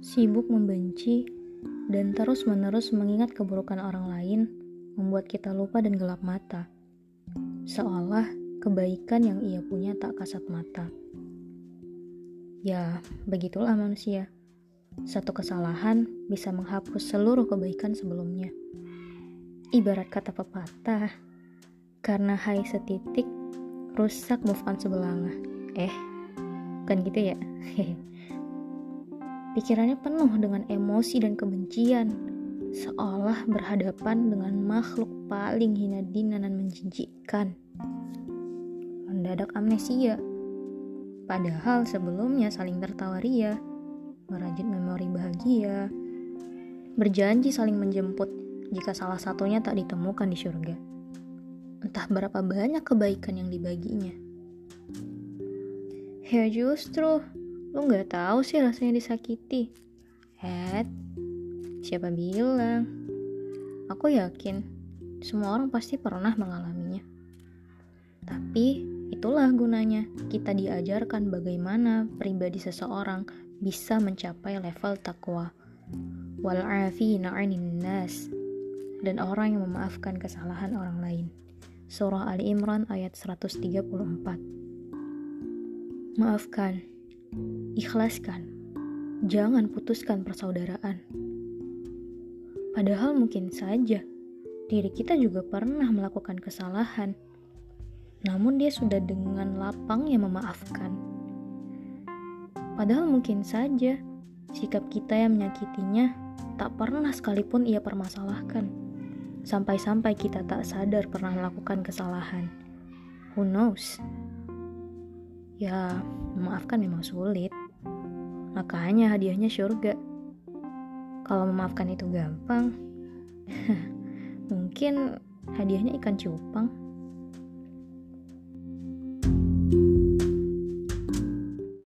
Sibuk membenci dan terus-menerus mengingat keburukan orang lain membuat kita lupa dan gelap mata. Seolah kebaikan yang ia punya tak kasat mata. Ya, begitulah manusia. Satu kesalahan bisa menghapus seluruh kebaikan sebelumnya. Ibarat kata pepatah, karena hai setitik, rusak move on sebelanga. Eh, kan gitu ya? Pikirannya penuh dengan emosi dan kebencian, seolah berhadapan dengan makhluk paling hina dina dan menjijikkan. Mendadak amnesia, padahal sebelumnya saling tertawa ria merajut memori bahagia, berjanji saling menjemput jika salah satunya tak ditemukan di surga. Entah berapa banyak kebaikan yang dibaginya. Ya justru, lu gak tahu sih rasanya disakiti. Head, siapa bilang? Aku yakin, semua orang pasti pernah mengalaminya. Tapi itulah gunanya kita diajarkan bagaimana pribadi seseorang bisa mencapai level takwa wal nas dan orang yang memaafkan kesalahan orang lain. Surah Ali Imran ayat 134. Maafkan, ikhlaskan, jangan putuskan persaudaraan. Padahal mungkin saja diri kita juga pernah melakukan kesalahan. Namun dia sudah dengan lapangnya memaafkan Padahal mungkin saja sikap kita yang menyakitinya tak pernah sekalipun ia permasalahkan. Sampai-sampai kita tak sadar pernah melakukan kesalahan. Who knows? Ya, memaafkan memang sulit. Makanya hadiahnya surga. Kalau memaafkan itu gampang, mungkin hadiahnya ikan cupang.